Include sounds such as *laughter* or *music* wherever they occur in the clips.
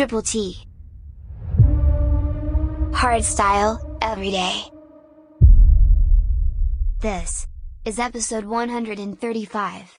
Triple T. Hard style, every day. This is episode 135.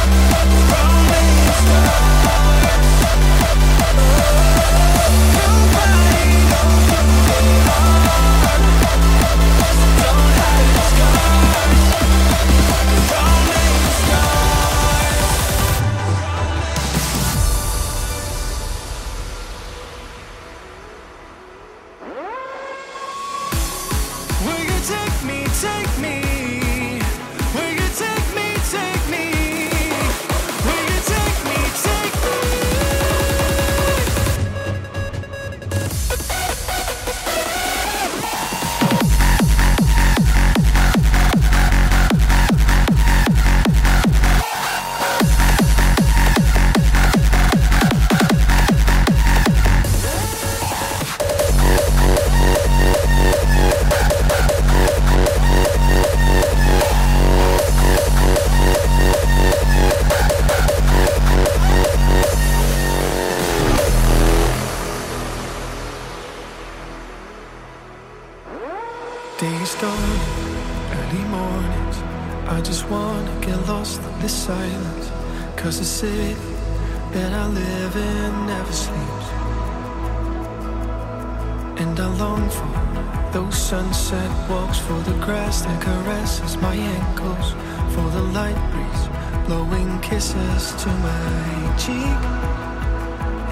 blowing kisses to my cheek.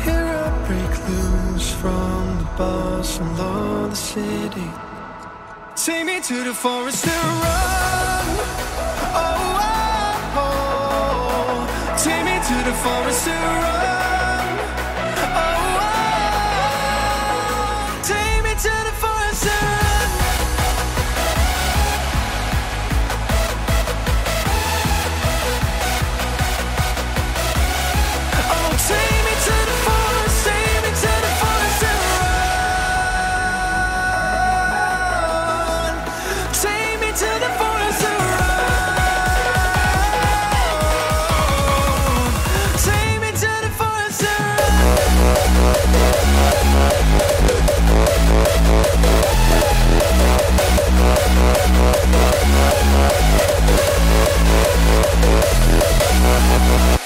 Here I break loose from the bars and lord the city. Take me to the forest to run. Oh, oh, oh. take me to the forest to run. Thank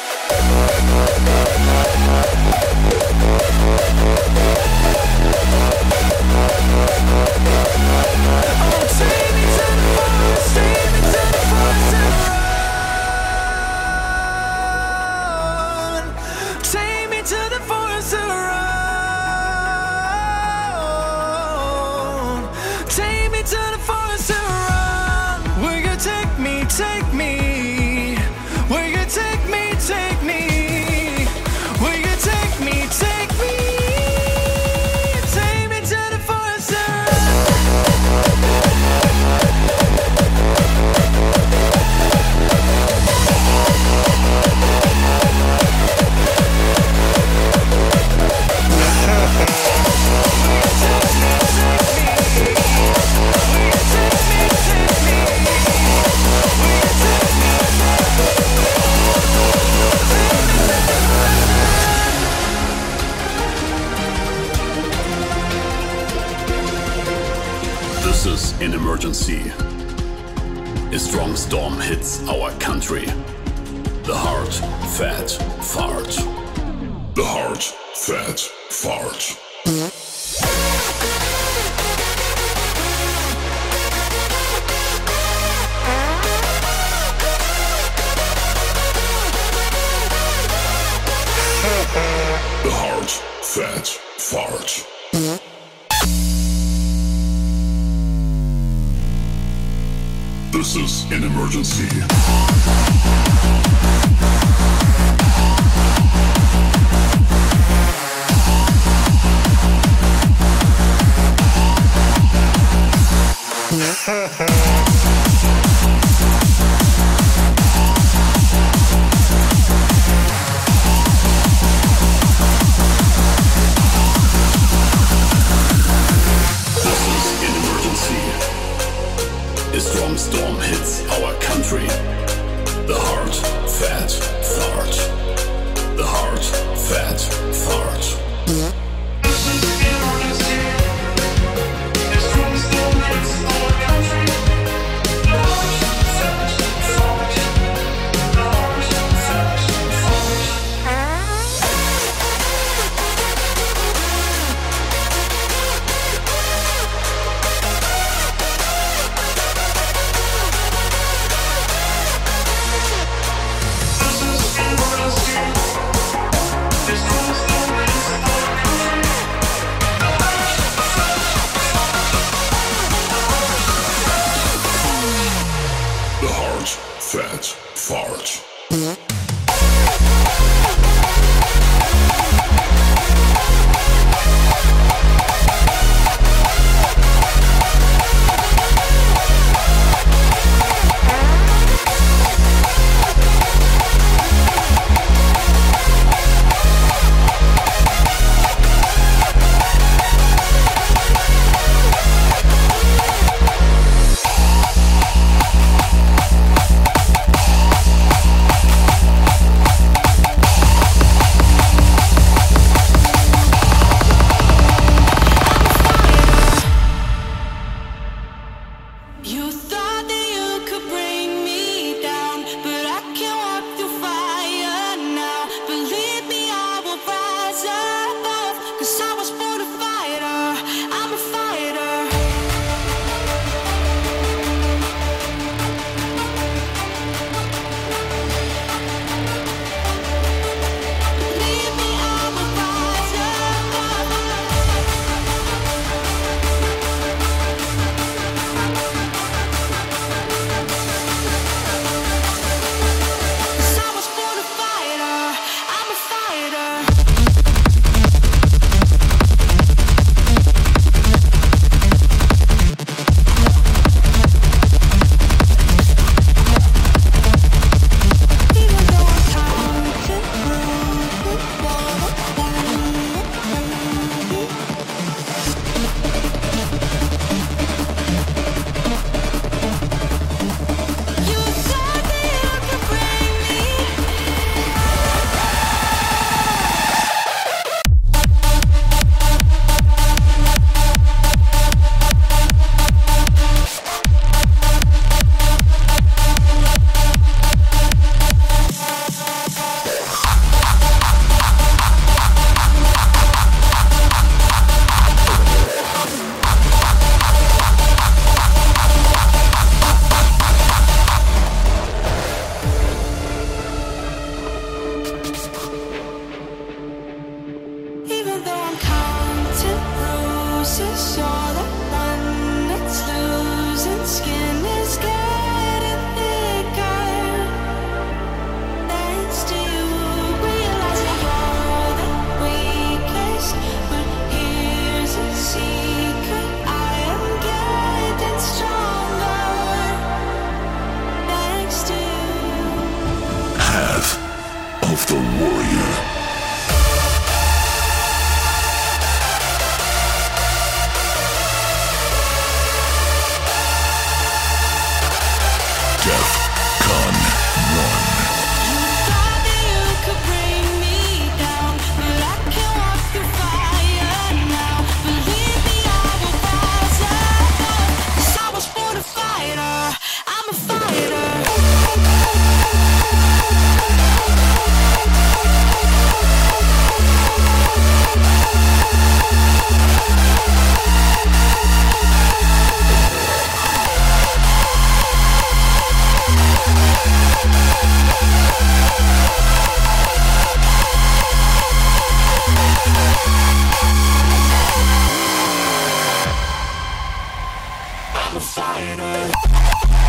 I'm a fighter.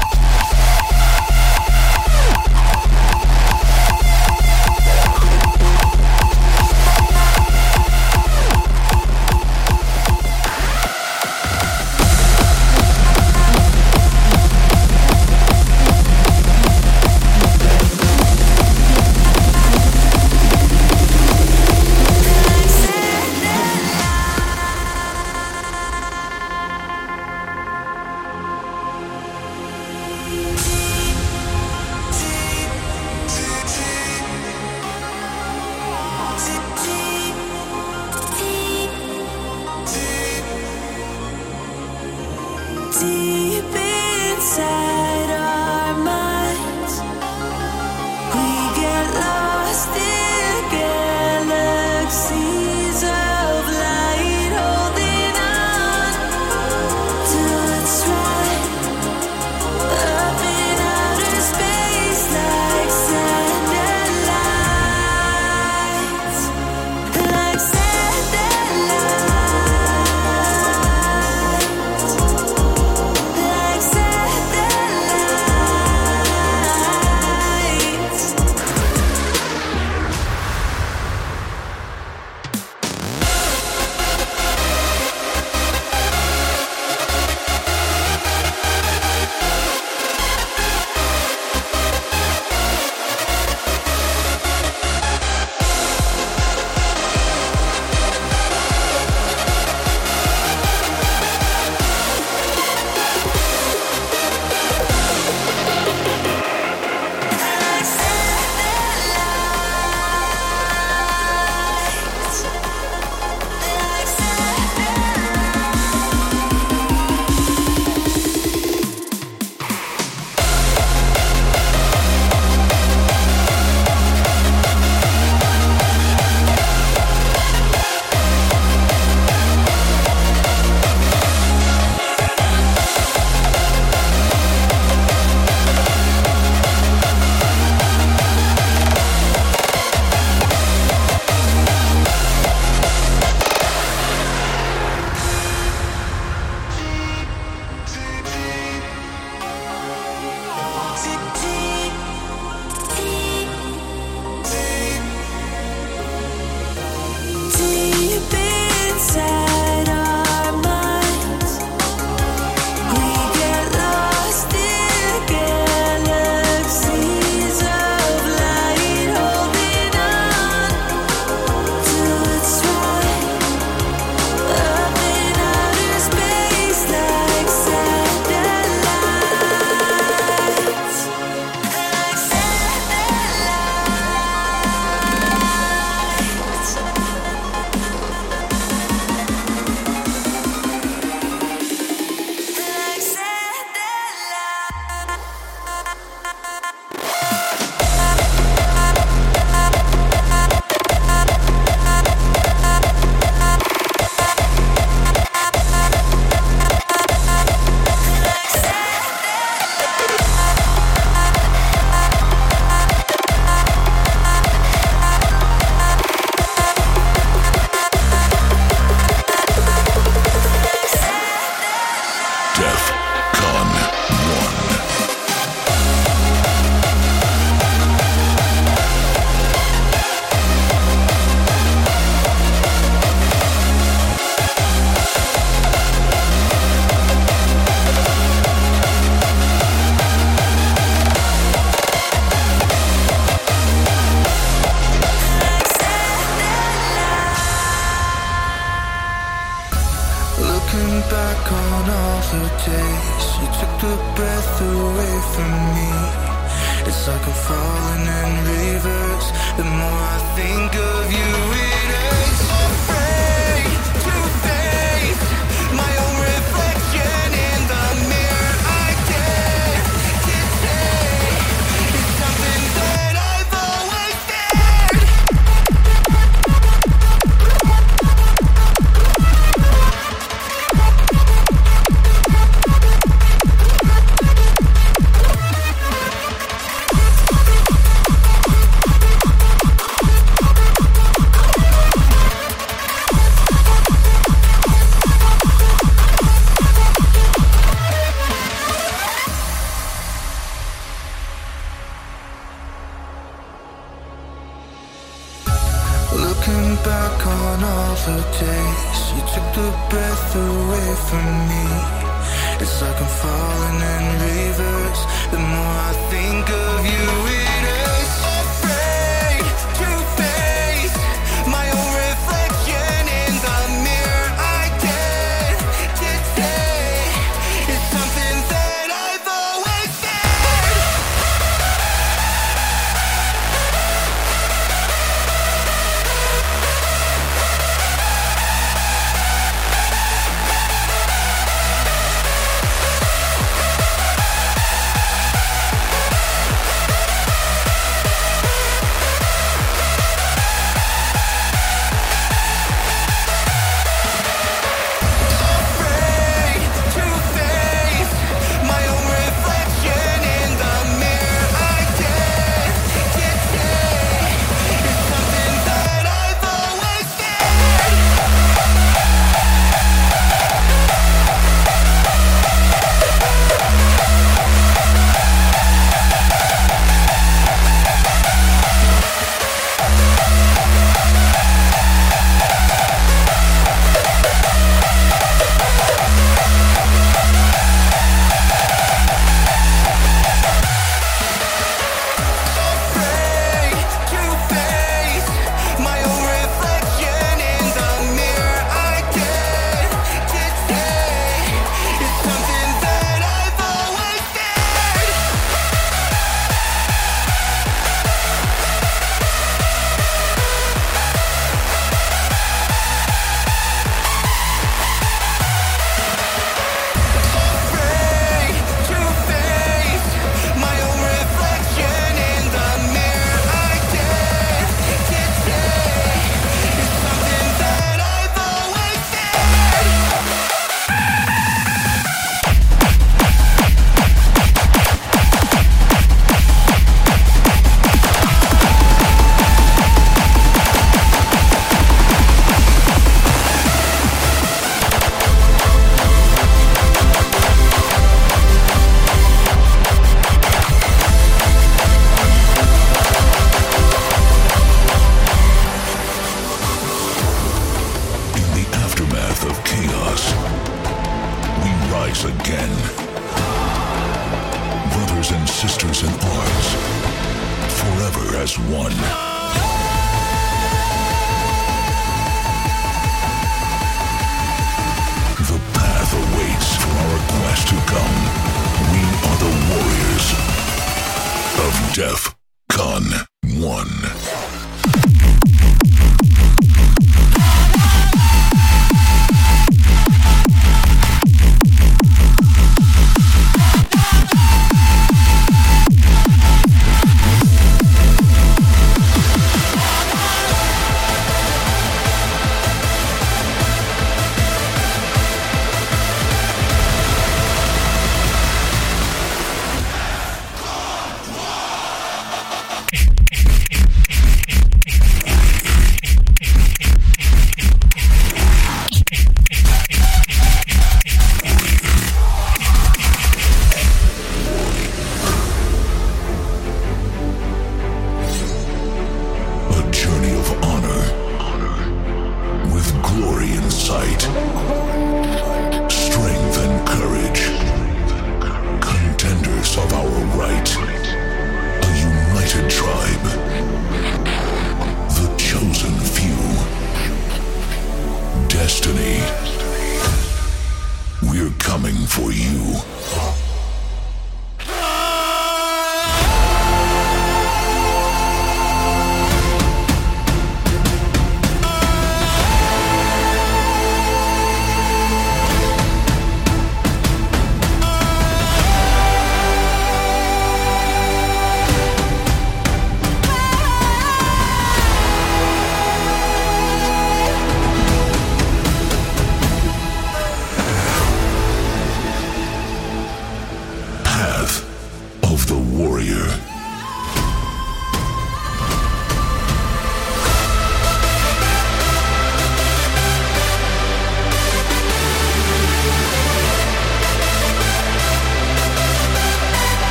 from me. It's like I'm falling in reverse. The more I think of you, it hurts.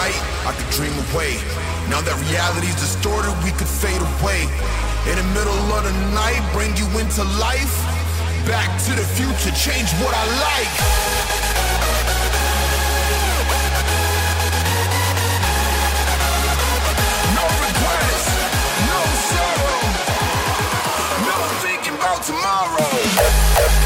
I could dream away. Now that reality's distorted, we could fade away. In the middle of the night, bring you into life. Back to the future, change what I like. tomorrow.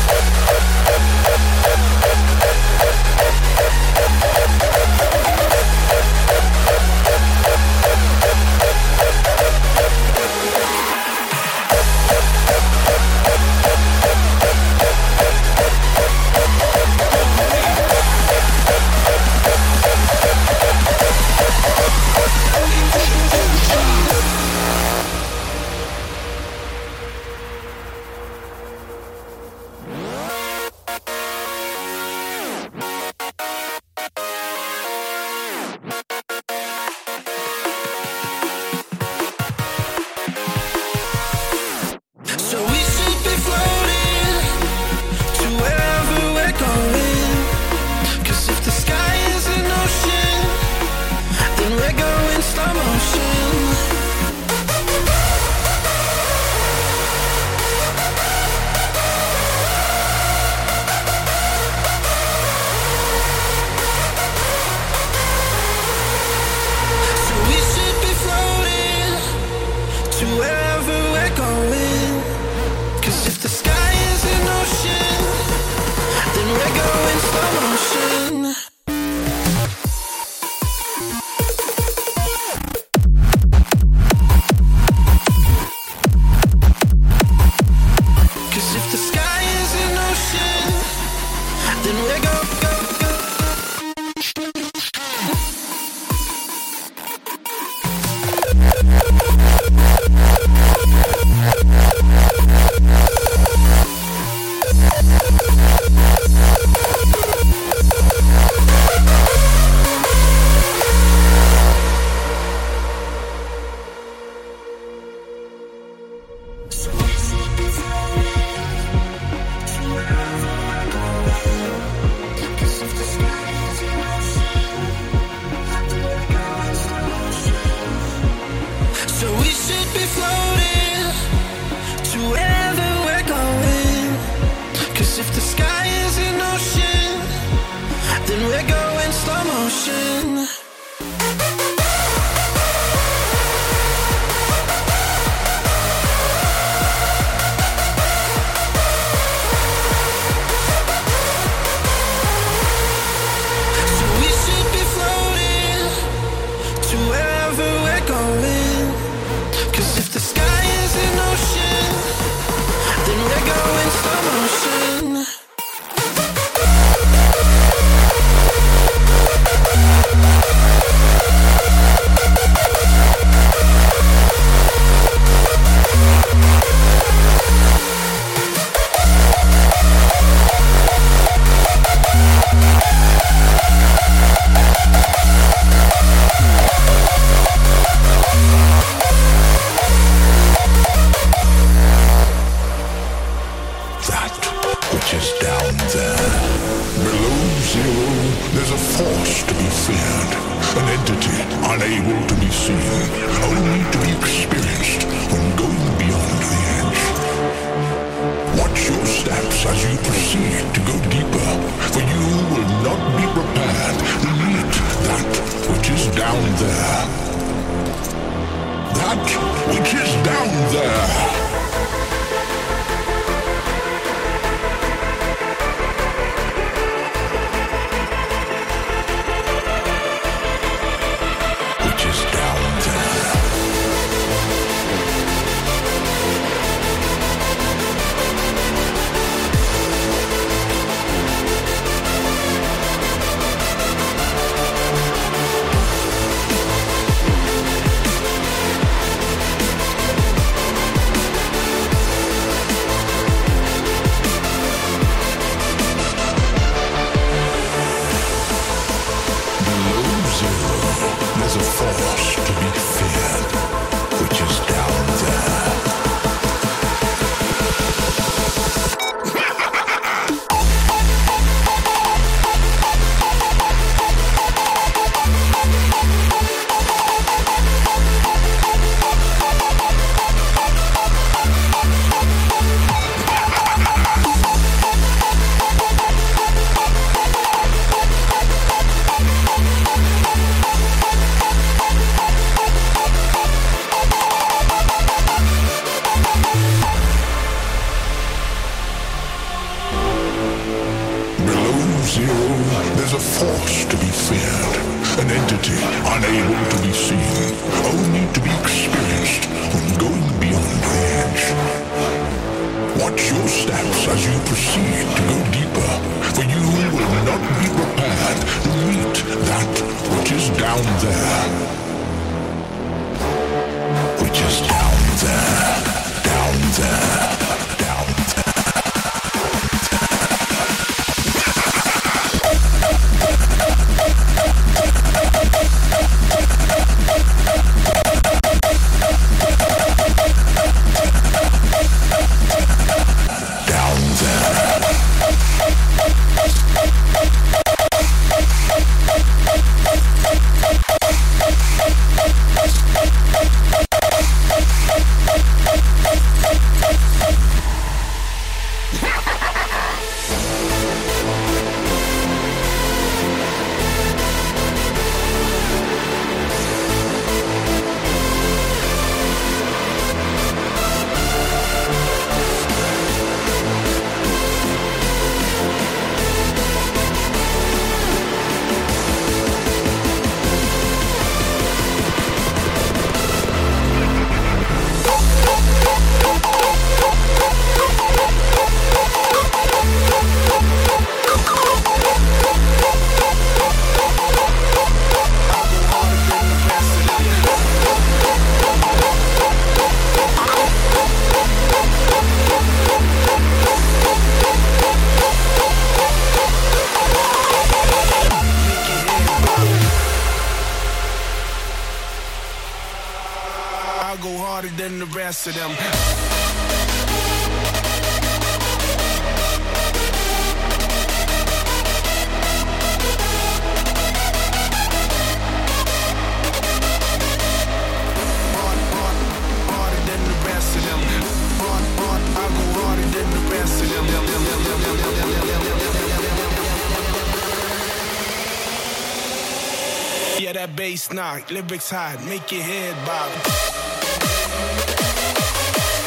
that bass knock, lyrics hot, make your head bob.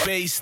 Bass.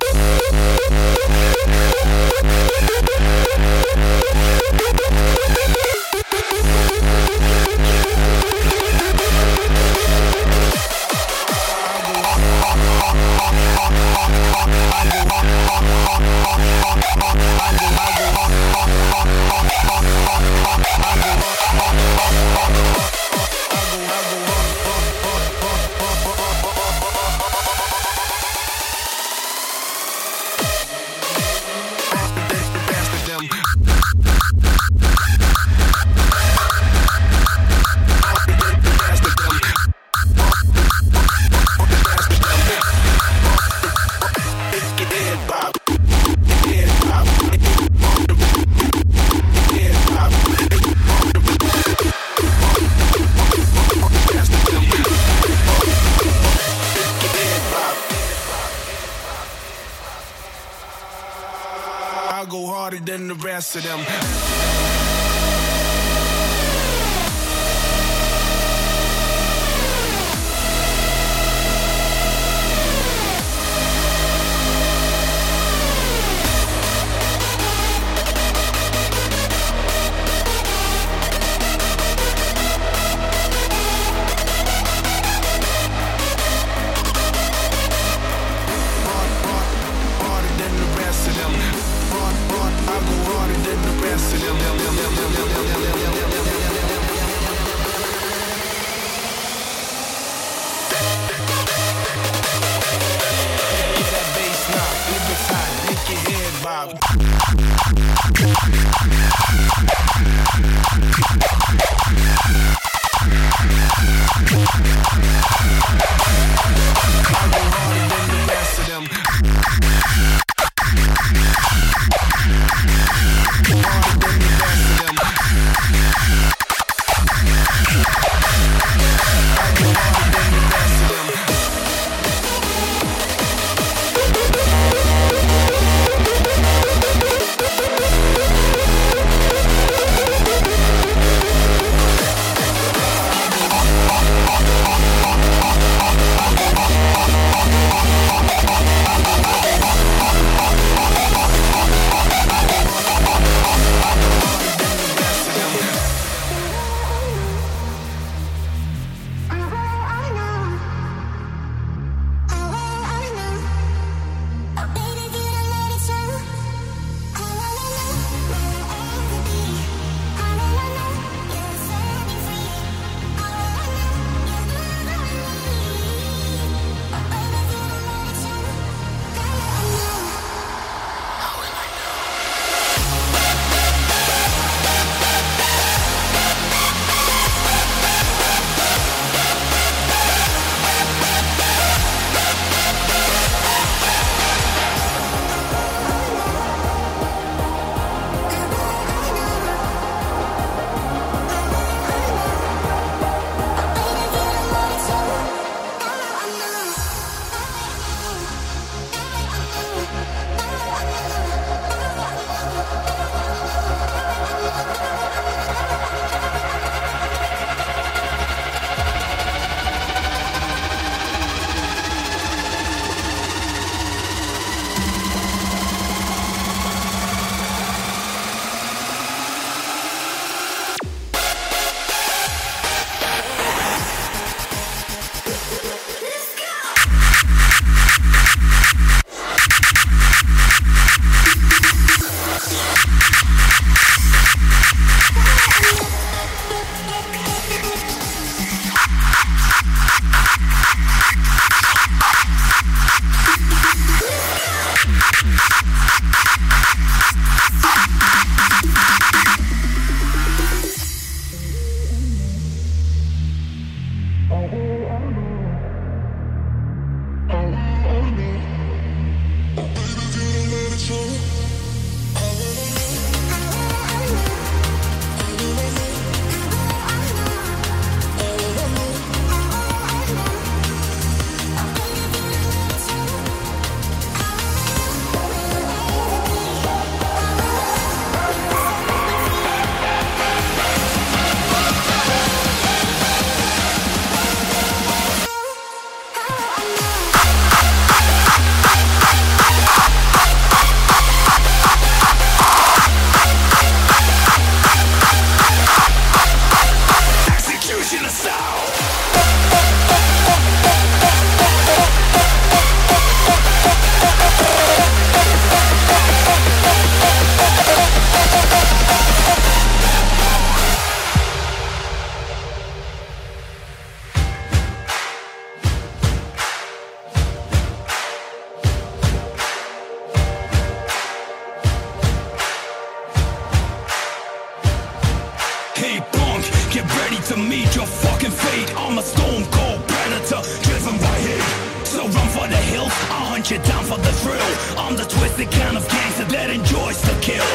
To meet your fucking fate. I'm a stone cold predator, driven by hate. So run for the hills, I'll hunt you down for the thrill. I'm the twisted kind of gangster that enjoys to kill.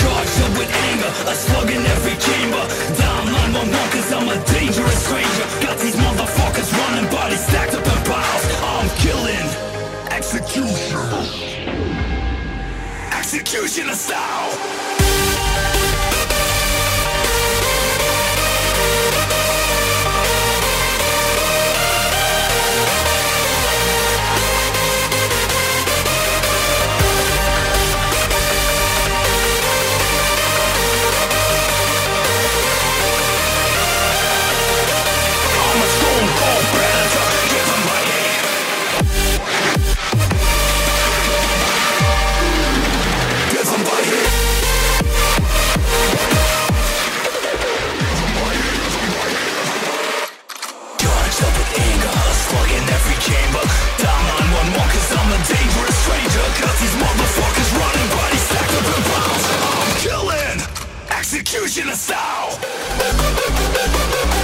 Charged up with anger, a slug in every chamber. Down 911 cause I'm a dangerous stranger. Got these motherfuckers running, bodies stacked up in piles. I'm killing. Execution. Executioner style. Got these motherfuckers running, stacked up in. I'm killing, executioner style. *laughs*